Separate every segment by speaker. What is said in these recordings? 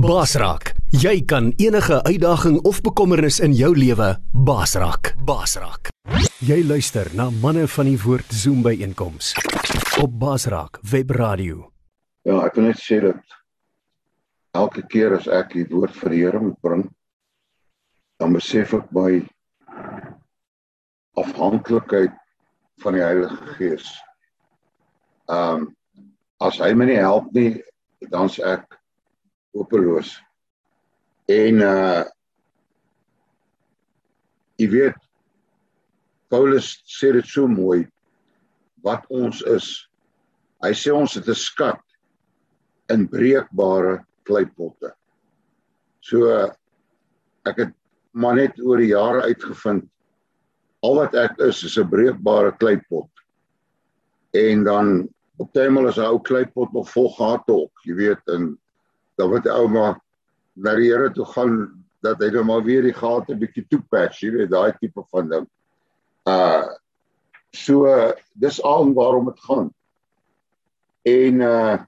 Speaker 1: Basraak, jy kan enige uitdaging of bekommernis in jou lewe basraak. Basraak. Jy luister na manne van die woord Zoom by einkoms op Basraak Webradio.
Speaker 2: Ja, ek wil net sê dat elke keer as ek die woord vir die Here moet bring, dan besef ek my afhanklikheid van die Heilige Gees. Ehm um, as hy my nie help nie, dan's ek hopeloos. En uh jy weet Paulus sê dit so mooi wat ons is. Hy sê ons het 'n skat in breekbare kleipotte. So ek het maar net oor die jare uitgevind al wat ek is is 'n breekbare kleipot. En dan op tydmal is 'n ou kleipot nog vol gate op, jy weet, en dan wat die ou maar na die Here toe gaan dat hy dan maar weer die gate bietjie toepatch, jy weet, daai tipe van ding. Uh so dis al waarom dit gaan. En uh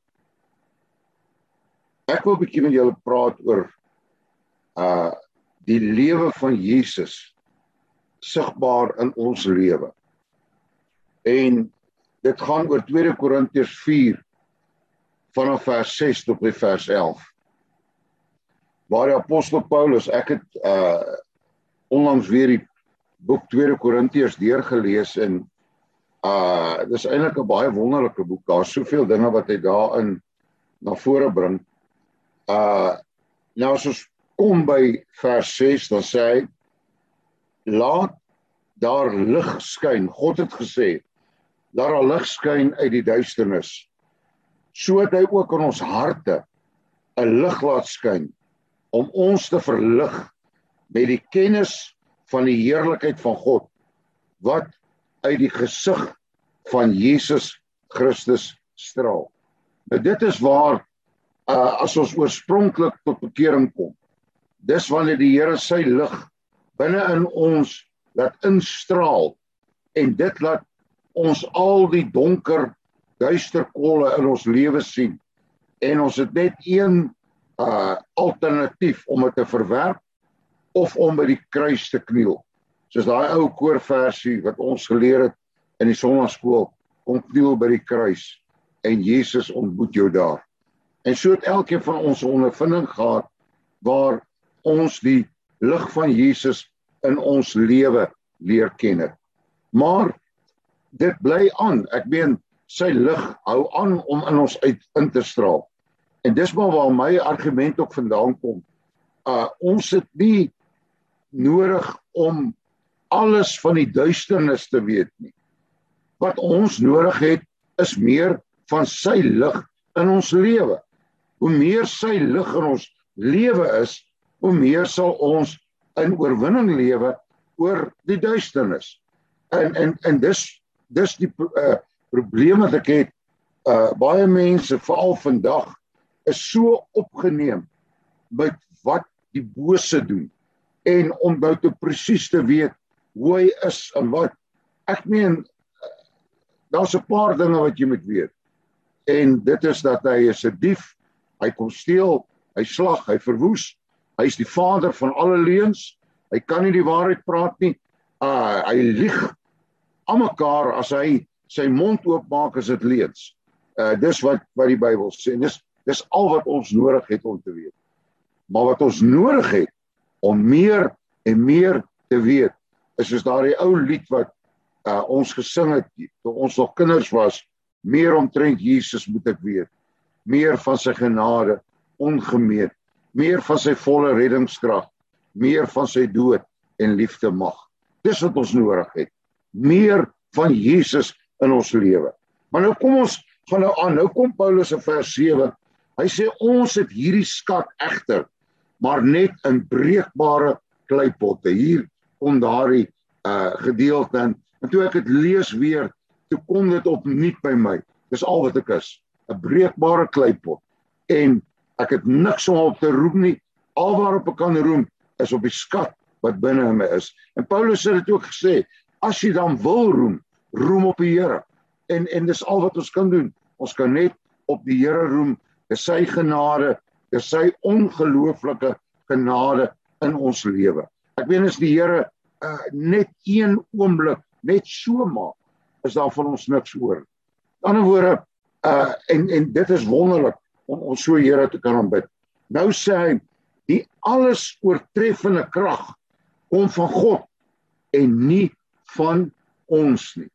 Speaker 2: ek wil bietjie met julle praat oor uh die lewe van Jesus sigbaar in ons lewe. En dit gaan oor 2 Korintiërs 4 vanaf vers 6 tot by vers 11. Waar die apostel Paulus, ek het uh onlangs weer die boek 2 Korintiërs deurgelees en uh dis eintlik 'n baie wonderlike boek. Daar's soveel dinge wat hy daarin na vore bring. Uh nou as ons kom by vers 6 dan sê hy laat daar lig skyn. God het gesê laat daar lig skyn uit die duisternis sodat hy ook in ons harte 'n lig laat skyn om ons te verlig met die kennis van die heerlikheid van God wat uit die gesig van Jesus Christus straal. Nou dit is waar uh, as ons oorspronklik tot bekering kom. Dis wanneer die Here sy lig binne in ons laat instraal en dit laat ons al die donker duister kolle in ons lewe sien en ons het net een uh alternatief om dit te verwerp of om by die kruis te kniel. Soos daai ou koorversie wat ons geleer het in die sonnaskool, kom kniel by die kruis en Jesus ontmoet jou daar. En so het elkeen van ons 'n ondervinding gehad waar ons die lig van Jesus in ons lewe leer ken het. Maar dit bly aan. Ek meen sy lig hou aan om in ons uit in te straal. En dis maar waar my argument ook vandaan kom. Uh ons het nie nodig om alles van die duisternis te weet nie. Wat ons nodig het is meer van sy lig in ons lewe. Hoe meer sy lig in ons lewe is, hoe meer sal ons in oorwinning lewe oor die duisternis. En en en dis dis die uh probleem wat ek het uh baie mense veral vandag is so opgeneem met wat die bose doen en om nou te presies te weet hoe hy is en wat. Ek meen daar's 'n paar dinge wat jy moet weet. En dit is dat hy is 'n dief hy kom steel hy slag hy verwoes hy is die vader van alle leuns hy kan nie die waarheid praat nie. Uh hy lieg almekaar as hy sy mond oopmaak as dit leuns. Uh dis wat wat die Bybel sê. Dis dis al wat ons nodig het om te weet. Maar wat ons nodig het om meer en meer te weet is soos daardie ou lied wat uh ons gesing het toe ons nog kinders was, meer omtrent Jesus moet ek weet. Meer van sy genade ongemeet, meer van sy volle reddingskrag, meer van sy dood en liefde mag. Dis wat ons nodig het. Meer van Jesus in ons lewe. Maar nou kom ons gaan nou aan. Nou kom Paulus in vers 7. Hy sê ons het hierdie skat egter maar net in breekbare kleipotte. Hier kom daardie uh gedeelte in. En toe ek dit lees weer, toe kom dit opnuut by my. Dis al wat ek is, 'n breekbare kleipot. En ek het niks om op te roem nie. Al waarop ek kan roem is op die skat wat binne in my is. En Paulus het dit ook gesê, as jy dan wil roem, roem op die Here. En en dis al wat ons kan doen. Ons kan net op die Here roem. Dis sy genade Dis sy ongelooflike genade in ons lewe. Ek weet as die Here uh, net een oomblik net so maak, is daar van ons niks oor. In ander woorde, uh en en dit is wonderlik om ons so Here te kan aanbid. Nou sê hy die alles oortreffende krag kom van God en nie van ons nie.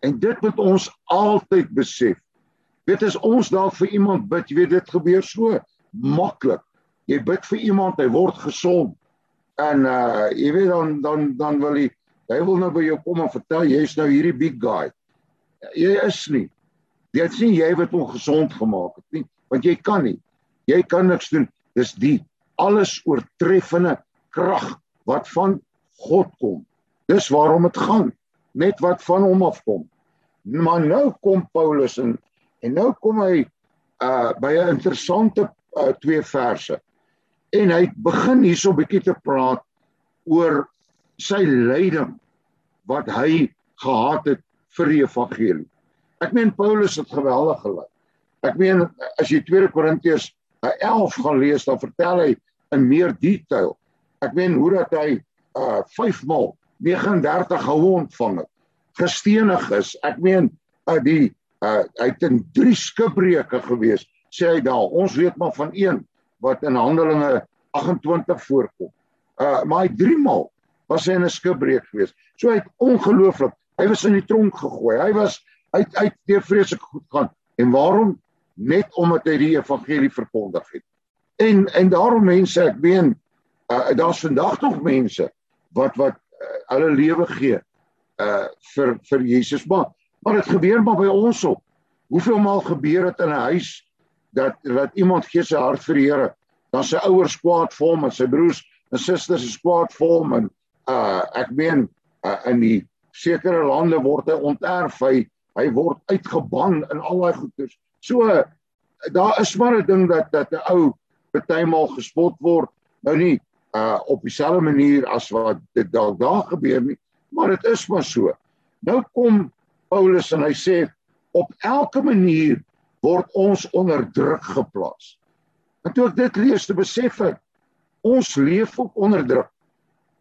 Speaker 2: En dit moet ons altyd besef. Dit is ons dalk vir iemand bid, jy weet dit gebeur so maklik. Jy bid vir iemand, hy word gesond. En uh jy weet dan dan dan wil hy hy wil nou by jou kom en vertel jy's nou hierdie big guy. Jy is nie. Dit sien jy wat hom gesond gemaak het nie, want jy kan nie. Jy kan niks doen. Dis die alles oortreffende krag wat van God kom. Dis waarom dit gaan. Net wat van hom afkom. Maar nou kom Paulus en en nou kom hy uh by 'n interessante uh, twee verse. En hy begin hierso 'n bietjie te praat oor sy lyding wat hy gehad het vir die evangelie. Ek meen Paulus het geweldig gelei. Ek meen as jy 2 Korintiërs 11 gaan lees dan vertel hy in meer detail. Ek meen hoe dat hy uh 5 maal 39 hou ontvang het. Gestenig is. Ek meen uh die uh hy het in drie skipreuke gewees. Sê hy daar. Ons weet maar van een wat in Handelinge 28 voorkom. Uh maar hy drie maal was hy in 'n skipbreek gewees. So hy het ongelooflik. Hy was in die tronk gegooi. Hy was uit uit deur vreeslik goed gaan. En waarom? Net omdat hy die evangelie verkondig het. En en daarom mense, ek meen, uh, daar's vandag nog mense wat wat hulle lewe gee uh vir vir Jesus maar maar dit gebeur maar by ons op. Hoeveel maal gebeur dit in 'n huis dat dat iemand gee sy hart vir die Here, dan sy ouers kwaad vir hom en sy broers en susters is kwaad vir hom en uh ek meen uh, in die sekere lande word hy onterf, hy hy word uitgeban in al daai goeders. So daar is maar 'n ding dat dat 'n ou partymal gespot word. Nou nie uh op dieselfde manier as wat dit dalk daar gebeur nie, maar dit is maar so. Nou kom Paulus en hy sê op elke manier word ons onder druk geplaas. En toe ek dit lees, te besef ek ons leef ook onder druk.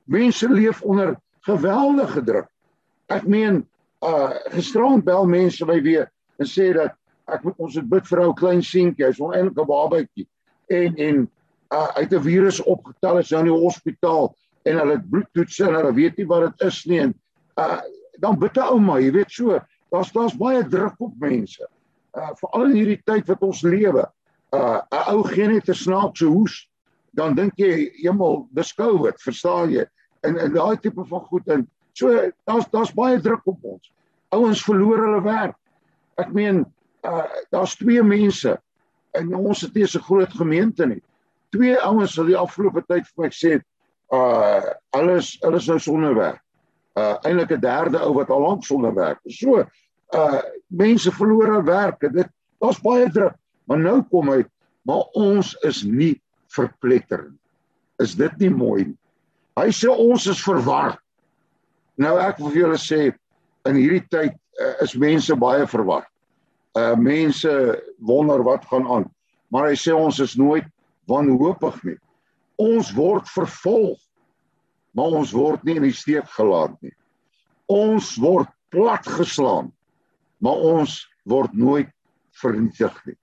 Speaker 2: Mense leef onder geweldige druk. Ek meen uh gisterand bel mense by weer en sê dat ek moet ons het bid vir ou klein seentjie, hy's oneindige babatjie en en uh, uit 'n virus opgetel is nou in die hospitaal en hulle het bloedtoetse en hulle weet nie wat dit is nie en uh, dan bid 'n ouma, jy weet so, daar's daar's baie druk op mense. Uh veral in hierdie tyd wat ons lewe. Uh 'n ou gee net 'n snaakse hoes, dan dink jy, "Hemel, dis COVID," verstaan jy? En en daai tipe van goed en so daar's daar's baie druk op ons. Ouens verloor hulle werk. Ek meen, uh daar's twee mense en ons het nie so groot gemeente nie. Twee ouens sal die afgelope tyd vir my sê, uh alles alles nou sonder werk. Uh eintlik 'n derde ou wat al lank sonder werk is. So uh mense verloor hulle werk. Dit daar's baie druk. Maar nou kom hy, maar ons is nie verpletter nie. Is dit nie mooi nie? Hy sê ons is verwar. Nou ek wil vir julle sê in hierdie tyd uh, is mense baie verwar uh mense wonder wat gaan aan. Maar hy sê ons is nooit wanhoopig nie. Ons word vervolg, maar ons word nie in die steek gelaat nie. Ons word platgeslaan, maar ons word nooit vernietig nie.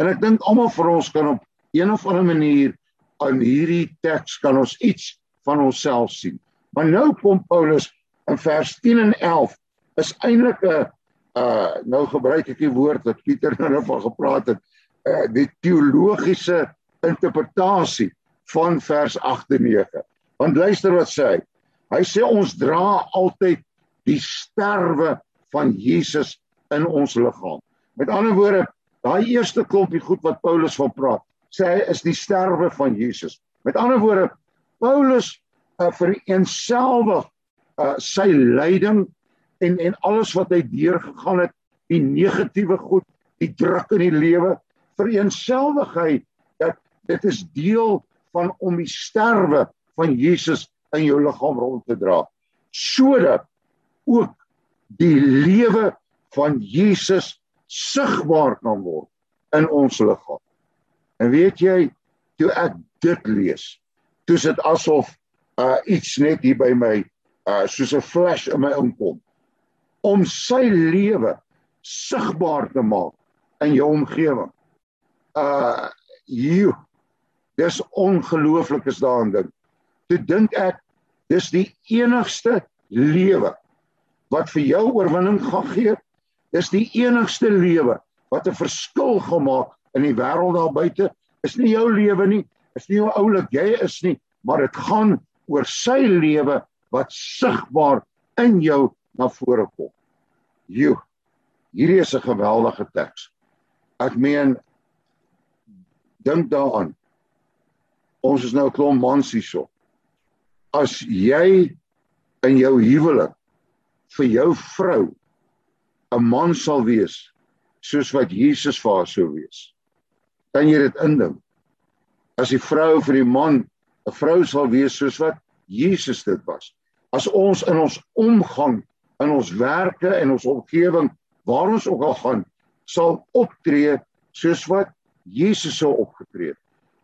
Speaker 2: En ek dink almal vir ons kan op een of ander manier aan hierdie teks kan ons iets van onsself sien. Maar nou kom Paulus in vers 10 en 11 is eintlik 'n uh nou gebruik ek die woord wat Pieter nou van gepraat het uh die teologiese interpretasie van vers 8 en 9. Want luister wat sê hy. Hy sê ons dra altyd die sterwe van Jesus in ons liggaam. Met ander woorde, daai eerste klompie goed wat Paulus van praat, sê hy is die sterwe van Jesus. Met ander woorde, Paulus uh, vir eenselfig uh sy lyding en en alles wat hy deurgegaan het, die negatiewe goed, die druk in die lewe, vereenselwigheid dat dit is deel van om die sterwe van Jesus in jou liggaam rond te dra sodat ook die lewe van Jesus sigbaar kan word in ons liggaam. En weet jy, toe ek dit lees, toe is dit asof uh iets net hier by my uh soos 'n flash in my inkom om sy lewe sigbaar te maak in jou omgewing. Uh jy dis ongelooflik is daarin ding. Toe dink ek dis die enigste lewe wat vir jou oorwinning gaan gee. Dis die enigste lewe wat 'n verskil gemaak in die wêreld daar buite. Is nie jou lewe nie, is nie hoe oulik jy is nie, maar dit gaan oor sy lewe wat sigbaar in jou na vore kom. Jo. Hierdie is 'n geweldige teks. Ek meen dink daaraan. Ons is nou 'n klomp mans hierso. As jy in jou huwelik vir jou vrou 'n man sal wees soos wat Jesus vir haar sou wees. Kan jy dit indink? As die vrou vir die man 'n vrou sal wees soos wat Jesus dit was. As ons in ons omgang, in ons werke en ons omgewing waar ons ook al gaan, sal optree soos wat Jesus sou opgetree het.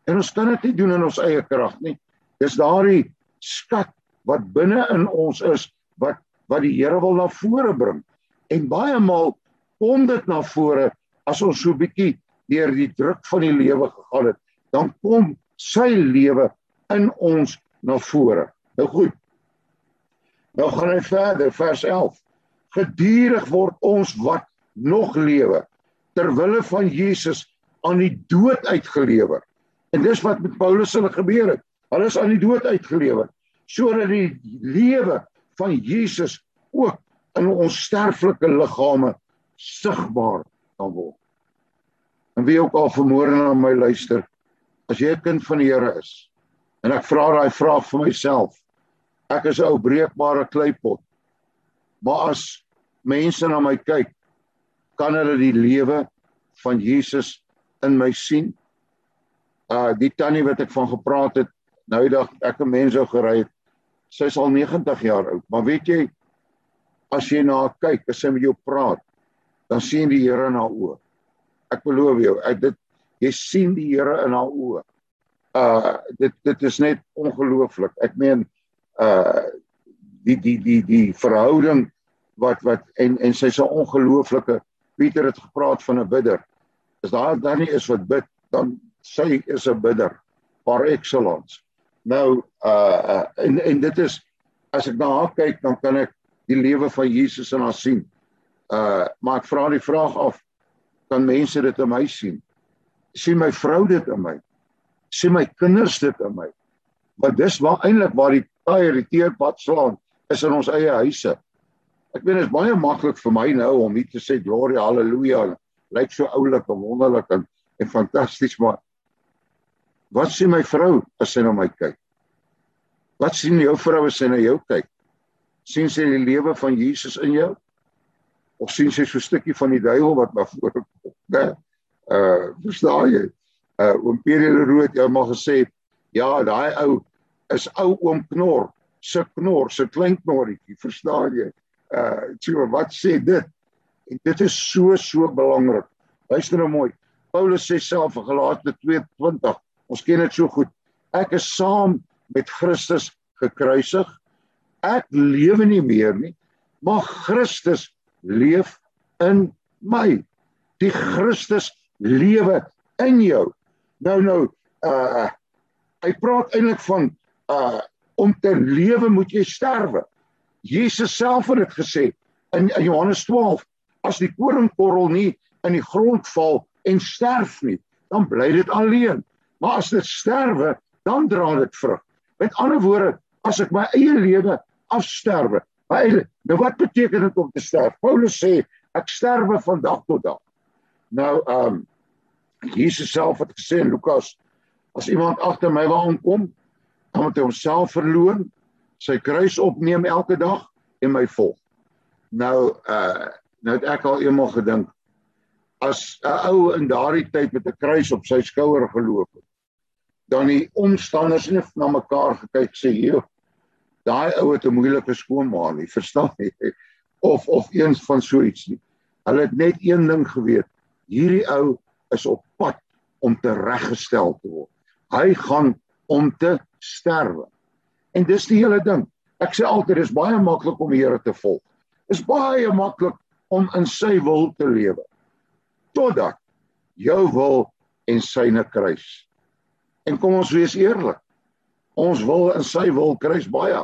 Speaker 2: En ons kan dit nie doen in ons eie krag nie. Dis daardie skat wat binne in ons is wat wat die Here wil na vore bring. En baie maal kom dit na vore as ons so bietjie deur die druk van die lewe gegaan het, dan kom sy lewe in ons na vore. Nou goed. Nou gaan hy verder vers 11. Gedurig word ons wat nog lewe ter wille van Jesus aan die dood uitgelewer. En dis wat met Paulus hulle gebeur het. Hulle is aan die dood uitgelewer sodat die lewe van Jesus ook in ons sterflike liggame sigbaar kan word. En wie ook al vermoor na my luister, as jy 'n kind van die Here is, en ek vra daai vraag vir myself. Ek is 'n ou breekbare kleipot. Maar as mense na my kyk, kan hulle die lewe van Jesus in my sien. Uh die tannie wat ek van gepraat het, nou die dag ek 'n mens sou gery het. Sy's al 90 jaar oud, maar weet jy as jy na haar kyk, as sy met jou praat, dan sien die Here in haar oë. Ek beloof jou, ek dit jy sien die Here in haar oë. Uh dit dit is net ongelooflik. Ek meen uh die die die die verhouding wat wat en en sy's 'n ongelooflike Pieter het gepraat van 'n bidder as daar dan nie is wat bid dan sy is 'n bidder par excellence. Nou uh en en dit is as ek na haar kyk dan kan ek die lewe van Jesus in haar sien. Uh maar ek vra die vraag af kan mense dit in my sien? Sien my vrou dit in my? Sien my kinders dit in my? Want dis waar eintlik waar die die teerpad slaan is in ons eie huise. Ek weet dit is baie maklik vir my nou om hier te sê gloria haleluja lyk so oulik en wonderlik en, en fantasties maar wat sien my vrou as sy na my kyk? Wat sien jou vrou as sy na jou kyk? Sien sy die lewe van Jesus in jou? Of sien sy so 'n stukkie van die duiwel wat na vore kom? Né? Uh verstaan jy? Uh oom Pierre Leroux het maar gesê ja daai ou is ou oom knor se knor se klein knorretjie verstaan jy? Uh so wat sê dit? En dit is so so belangrik. Luister nou mooi. Paulus sê self in Galate 2:20. Ons ken dit so goed. Ek is saam met Christus gekruisig. Ek lewe nie meer nie, maar Christus leef in my. Die Christus lewe in jou. Nou nou uh hy praat eintlik van uh om te lewe moet jy sterwe. Jesus self het dit gesê in, in Johannes 12 as die koringkorrel nie in die grond val en sterf nie, dan bly dit alleen. Maar as dit sterwe, dan dra dit vrug. Met ander woorde, as ek my eie lewe afsterwe, my eie, nou wat beteken dit om te sterf? Paulus sê ek sterwe van dag tot dag. Nou ehm um, Jesus self het gesê in Lukas as iemand agter my wil aankom, dan moet hy homself verloon, sy kruis opneem elke dag en my volg. Nou uh nou het ek al eendag gedink as 'n ou in daardie tyd met 'n kruis op sy skouer geloop het dan die omstanders net na mekaar gekyk sê hier daai ou het 'n moeilike skoonma nie verstaan jy of of eens van so iets nie hulle het net een ding geweet hierdie ou is op pad om te reggestel te word Hy gaan om te sterwe. En dis die hele ding. Ek sê altyd dis baie maklik om die Here te volg. Is baie maklik om in sy wil te lewe. Totdat jou wil en syne kruis. En kom ons wees eerlik. Ons wil in sy wil kruis baie.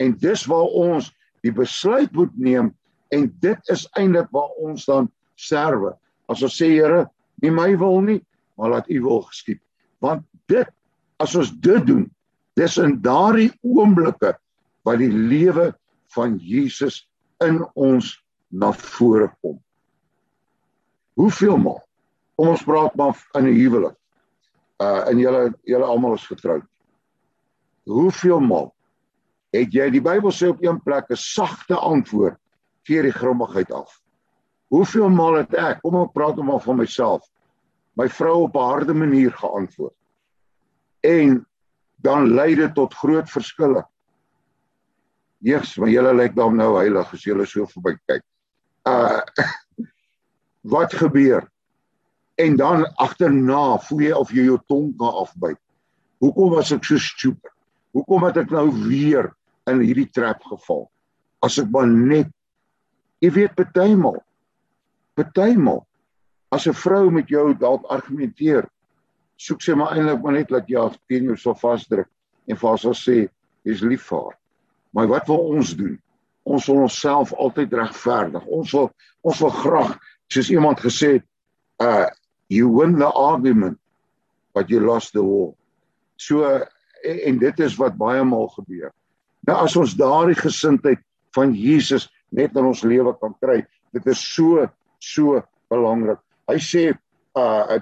Speaker 2: En dis waar ons die besluit moet neem en dit is eintlik waar ons dan sterwe. As ons sê Here, nie my wil nie, maar laat U wil geskied. Want dit as ons dit doen, dis in daardie oomblikke wat die lewe van Jesus in ons na vore kom. Hoeveel maal? Kom ons praat maar in 'n huwelik. Uh en julle julle almal is getroud. Hoeveel maal het jy die Bybel sê op een plek 'n sagte antwoord keer die grimmigheid af? Hoeveel maal het ek, kom ek praat maar van myself, my vrou op 'n harde manier geantwoord? En dan lei dit tot groot verskille. Jesus, maar julle lyk dan nou heilig as julle so verby kyk. Uh wat gebeur? En dan agterna voel jy of jy jou tong kan afbyt. Hoekom was ek so stupid? Hoekom het ek nou weer in hierdie trap geval? As ek maar net jy weet partymal partymal as 'n vrou met jou dalk argumenteer, soek sy maar eintlik maar net dat jy af teen jou so vasdruk en vir haar sal sê jy's lief vir haar. Maar wat wil ons doen? Ons wil onsself altyd regverdig. Ons wil ons wil graag soos iemand gesê het, uh you win the argument but you lost the war. So en, dit is wat baie maal gebeur. Nou as ons daardie gesindheid van Jesus net in ons lewe kan kry, dit is so so belangrik. Hy sê uh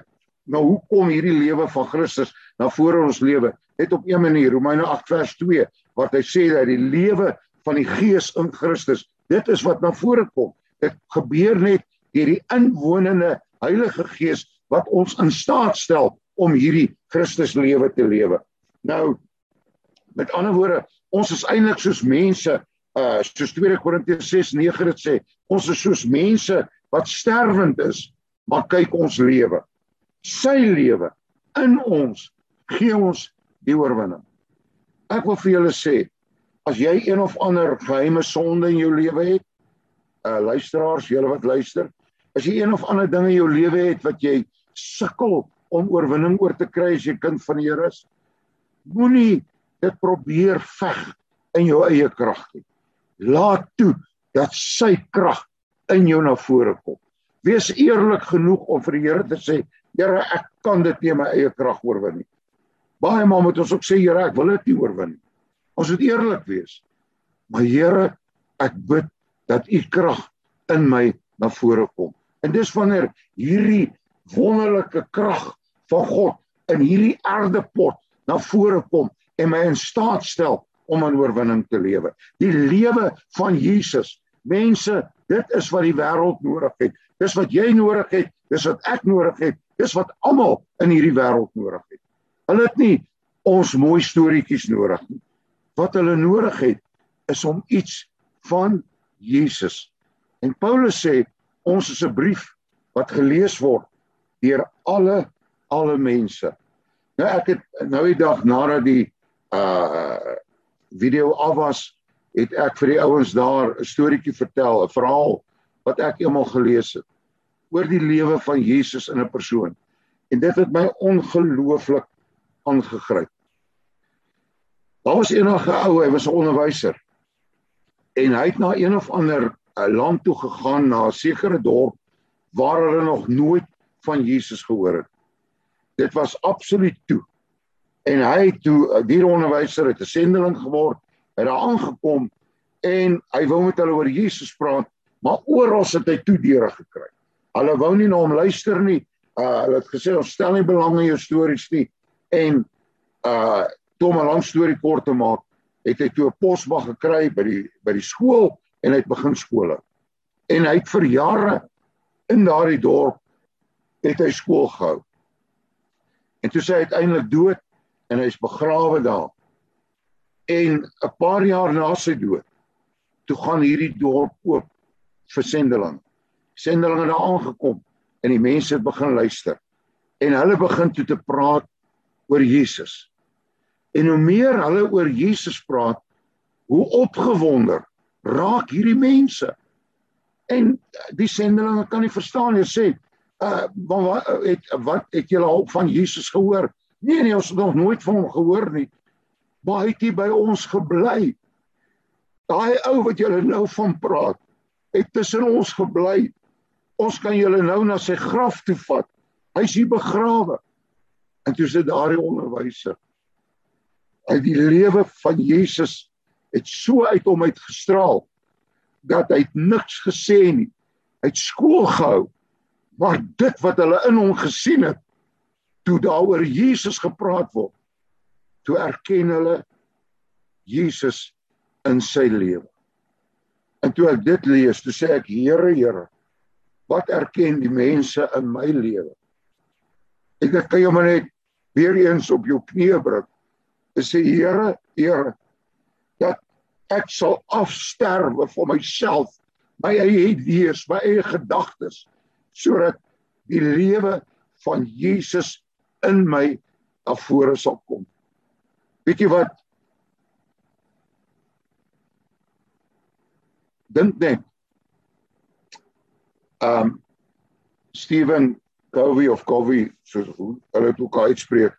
Speaker 2: nou hoe kom hierdie lewe van Christus na vore ons lewe? Net op een manier, Romeine 8 vers 2, wat hy sê dat die lewe van die Gees in Christus, dit is wat na vore kom. Dit gebeur net deur die inwonende Heilige Gees wat ons in staat stel om hierdie Christus lewe te lewe. Nou met ander woorde, ons is eintlik soos mense, uh soos 2 Korintiërs 6:9 dit sê, ons is soos mense wat sterwend is, maar kyk ons lewe. Sy lewe in ons gee ons die oorwinning. Ek wil vir julle sê, as jy een of ander geheime sonde in jou lewe het, uh luisteraars, julle wat luister, as jy een of ander ding in jou lewe het wat jy sukkel om oorwinning oor te kry as jy kind van die Here is, moenie dit probeer veg in jou eie krag nie. Laat toe dat sy krag in jou na vore kom. Wees eerlik genoeg om vir die Here te sê, Here, ek kan dit nie my eie krag oorwin nie. Baie maal moet ons ook sê Here, ek wil dit nie oorwin nie. Ons moet eerlik wees. Maar Here, ek bid dat u krag in my na vore kom. En dis wanneer hierdie wonderlike krag van God in hierdie aardepot na vore kom en my in staat stel om 'n oorwinning te lewe. Die lewe van Jesus. Mense, dit is wat die wêreld nodig het. Dis wat jy nodig het, dis wat ek nodig het, dis wat almal in hierdie wêreld nodig het. Hulle het nie ons mooi storieetjies nodig nie. Wat hulle nodig het is om iets van Jesus. En Paulus sê ons is 'n brief wat gelees word deur alle alle mense. Nou ek het nou die dag nadat die uh video af was, het ek vir die ouens daar 'n storieetjie vertel, 'n verhaal wat ek eendag gelees het oor die lewe van Jesus in 'n persoon. En dit het my ongelooflik aangegryp. Daar was eendag 'n ou, hy was 'n onderwyser. En hy het na een of ander uh, land toe gegaan, na 'n sekere dorp waar hulle nog nooit van Jesus gehoor het. Dit was absoluut toe. En hy toe uh, die onderwyser het 'n sendeling geword, het daar aangekom en hy wou met hulle oor Jesus praat, maar oral het hy toe deure gekry. Hulle wou nie na hom luister nie. Uh, hulle het gesê ons stel nie belang in jou stories nie en uh om 'n lang storie kort te maak, het hy toe 'n poswag gekry by die by die skool en hy het begin skole. En hy het vir jare in daardie dorp het hy skool gehou. En toe sy uiteindelik dood en hy's begrawe daar. En 'n paar jaar na sy dood, toe gaan hierdie dorp oop vir sendeling. Sendelinge het daar aangekom en die mense het begin luister. En hulle begin toe te praat oor Jesus. En hoe meer hulle oor Jesus praat, hoe opgewonder raak hierdie mense. En die sendelinge kan nie verstaan nie sê, uh wat het wat het julle al van Jesus gehoor? Nee nee, ons het nog nooit van hom gehoor nie. Hy het hier by ons gebly. Daai ou wat julle nou van praat, het tussen ons gebly. Ons kan julle nou na sy graf toe vat. Hy's hier begrawe. En toe sit daardie onderwyser. Hy die lewe van Jesus het so uit hom uit gestraal dat hy niks gesê nie. Hy het skool gehou. Maar dit wat hulle in hom gesien het, toe daaroor Jesus gepraat word, toe erken hulle Jesus in sy lewe. En toe ek dit lees, toe sê ek Here, Here, wat erken die mense in my lewe? Ek ek kan jou maar net weer eens op jou knieë bring. En sê Here, Here, dat ek sal afsterwe vir myself, my eie idees, my eie gedagtes, sodat die lewe van Jesus in my afvore sal kom. Weet jy wat? Dink net. Um Stephen Covey of Covey, soos hulle dit ook uitspreek,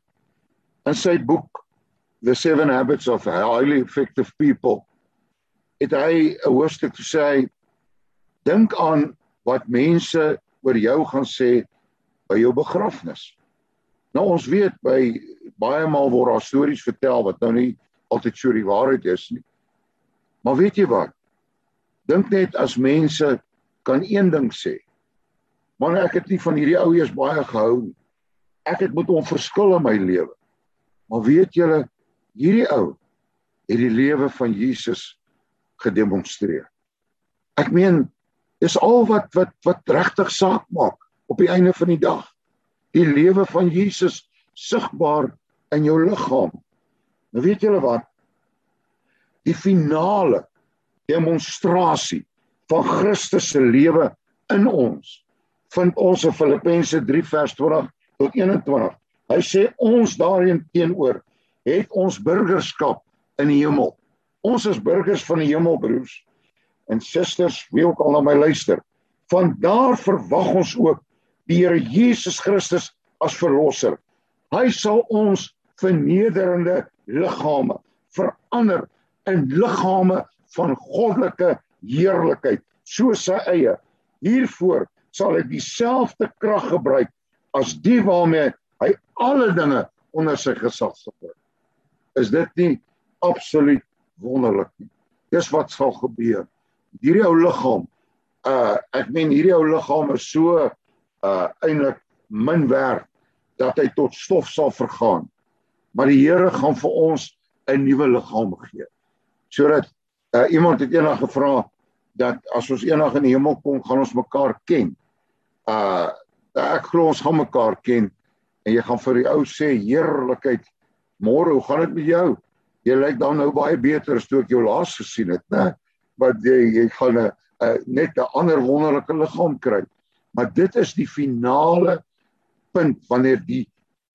Speaker 2: in sy boek The Seven Habits of Highly Effective People, het hy 'n hoofstuk gesê dink aan wat mense oor jou gaan sê by jou begrafnis. Nou ons weet by baie maal word daar stories vertel wat nou nie altyd so die waarheid is nie. Maar weet jy wat? Dink net as mense kan een ding sê. Man ek het nie van hierdie ou eers baie gehou nie. Ek het met hom verskil in my lewe. Maar weet julle, hierdie ou het die lewe van Jesus gedemonstreer. Ek meen, dis al wat wat wat regtig saak maak op die einde van die dag die lewe van Jesus sigbaar in jou liggaam. Nou weet julle wat? Die finale demonstrasie van Christus se lewe in ons vind ons in Filippense 3 vers 20 tot 21. Hy sê ons daarin teenoor het ons burgerskap in die hemel. Ons is burgers van die hemel broers en susters, wie ook al na my luister. Van daar verwag ons ook die Here Jesus Christus as verlosser. Hy sal ons vernederende liggame verander in liggame van goddelike heerlikheid, soos sy eie. Hiervoor sal hy dieselfde krag gebruik as die waarmee hy alle dinge onder sy gesag sit. Is dit nie absoluut wonderlik nie? Dis wat sal gebeur. Hierdie ou liggaam, uh ek meen hierdie ou liggaam is so uh eintlik min werd dat hy tot stof sal vergaan. Maar die Here gaan vir ons 'n nuwe liggaam gee. Sodat uh iemand het eendag gevra dat as ons eendag in die hemel kom, gaan ons mekaar ken. Uh ek glo ons gaan mekaar ken en jy gaan vir die ou sê heerlikheid, môre, hoe gaan dit met jou? Jy lyk dan nou baie beter as toe ek jou laas gesien het, né? Want jy jy gaan 'n net 'n ander wonderlike liggaam kry. Maar dit is die finale punt wanneer die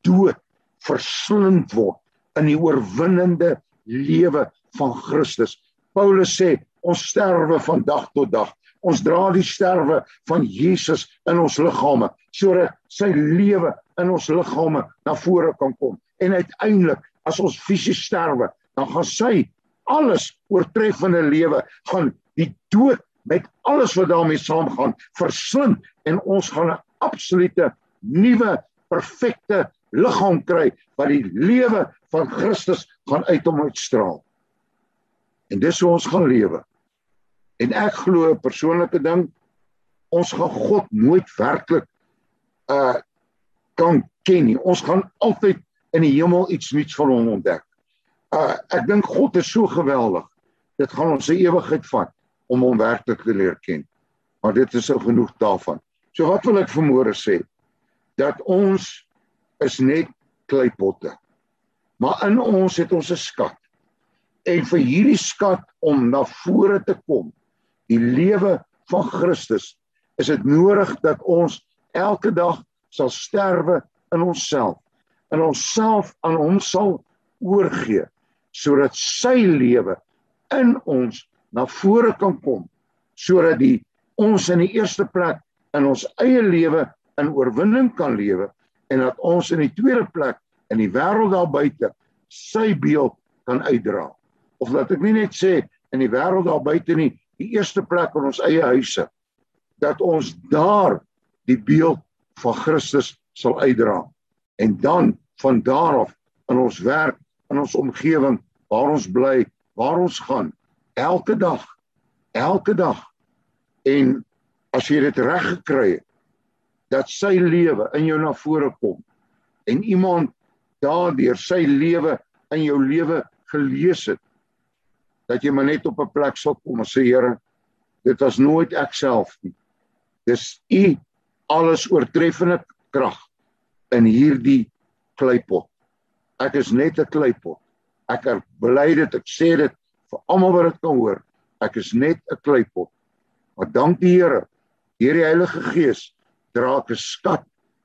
Speaker 2: dood verslind word in die oorwinnende lewe van Christus. Paulus sê ons sterwe van dag tot dag. Ons dra die sterwe van Jesus in ons liggame sodat sy lewe in ons liggame na vore kan kom. En uiteindelik as ons fisies sterwe, dan gaan sy alles oortreffende lewe gaan die dood met alles wat daarmee saamgaan verslind en ons gaan 'n absolute nuwe perfekte liggaam kry wat die lewe van Christus gaan uit hom uitstraal. En dis hoe ons gaan lewe. En ek glo 'n persoonlike ding ons gaan God nooit werklik uh kan ken nie. Ons gaan altyd in die hemel iets nuuts van hom ontdek. Uh ek dink God is so geweldig. Dit gaan ons se ewigheid vat om hom werklik te leer ken. Maar dit is ou genoeg daarvan. So wat wil ek vermoere sê? Dat ons is net kleipotte. Maar in ons het ons 'n skat. En vir hierdie skat om na vore te kom, die lewe van Christus, is dit nodig dat ons elke dag sal sterwe in onsself en onsself aan hom sal oorgee sodat sy lewe in ons na vore kan kom sodat die ons in die eerste plek in ons eie lewe in oorwinning kan lewe en dat ons in die tweede plek in die wêreld daar buite sy beeld kan uitdra. Of laat ek nie net sê in die wêreld daar buite nie, die eerste plek in ons eie huise dat ons daar die beeld van Christus sal uitdra. En dan van daar af in ons werk, in ons omgewing, waar ons bly, waar ons gaan, elke dag, elke dag. En as jy dit reg gekry het, dat sy lewe in jou na vore kom en iemand daardeur sy lewe in jou lewe gelees het dat jy maar net op 'n plek sal kom en sê Here dit was nooit ek self nie dis u alles oortreffende krag in hierdie kleipot ek is net 'n kleipot ek bely dit ek sê dit vir almal wat dit kan hoor ek is net 'n kleipot maar dank die Here deur die Heilige Gees dra ek 'n skat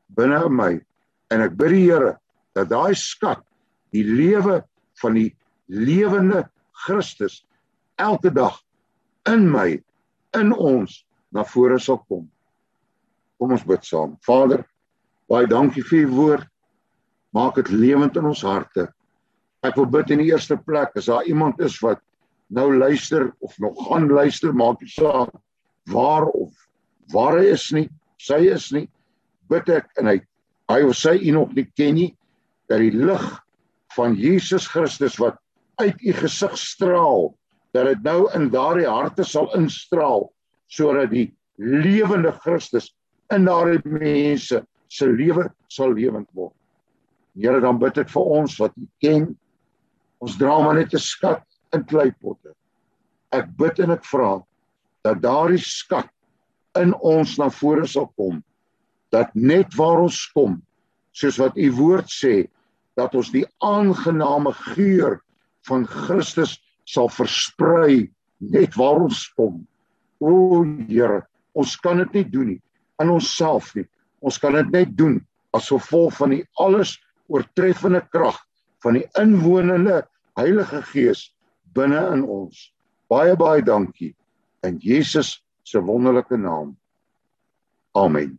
Speaker 2: binne in my en ek bid die Here dat daai skat die lewe van die lewende Christus elke dag in my in ons na vore sal kom. Kom ons bid saam. Vader, baie dankie vir u woord. Maak dit lewend in ons harte. Ek wil bid in die eerste plek as daar iemand is wat nou luister of nog gaan luister, maak nie saak waar of waar hy is nie, sy is nie, bid ek en hy hy of sy u nog nie ken nie dat die lig van Jesus Christus wat uit u gesig straal dat dit nou in daardie harte sal instraal sodat die lewende Christus in daardie mense se lewe sal lewend word. Here dan bid ek vir ons wat u ken. Ons dra maar net 'n skat in kleipotte. Ek bid en ek vra dat daardie skat in ons na vore sal kom. Dat net waar ons kom, soos wat u woord sê, dat ons die aangename geur van Christus sal versprei net waar ons kom. O Here, ons kan dit nie doen nie in onsself nie. Ons kan dit net doen as gevolg van die alles oortreffende krag van die inwonende Heilige Gees binne in ons. Baie baie dankie in Jesus se wonderlike naam. Amen.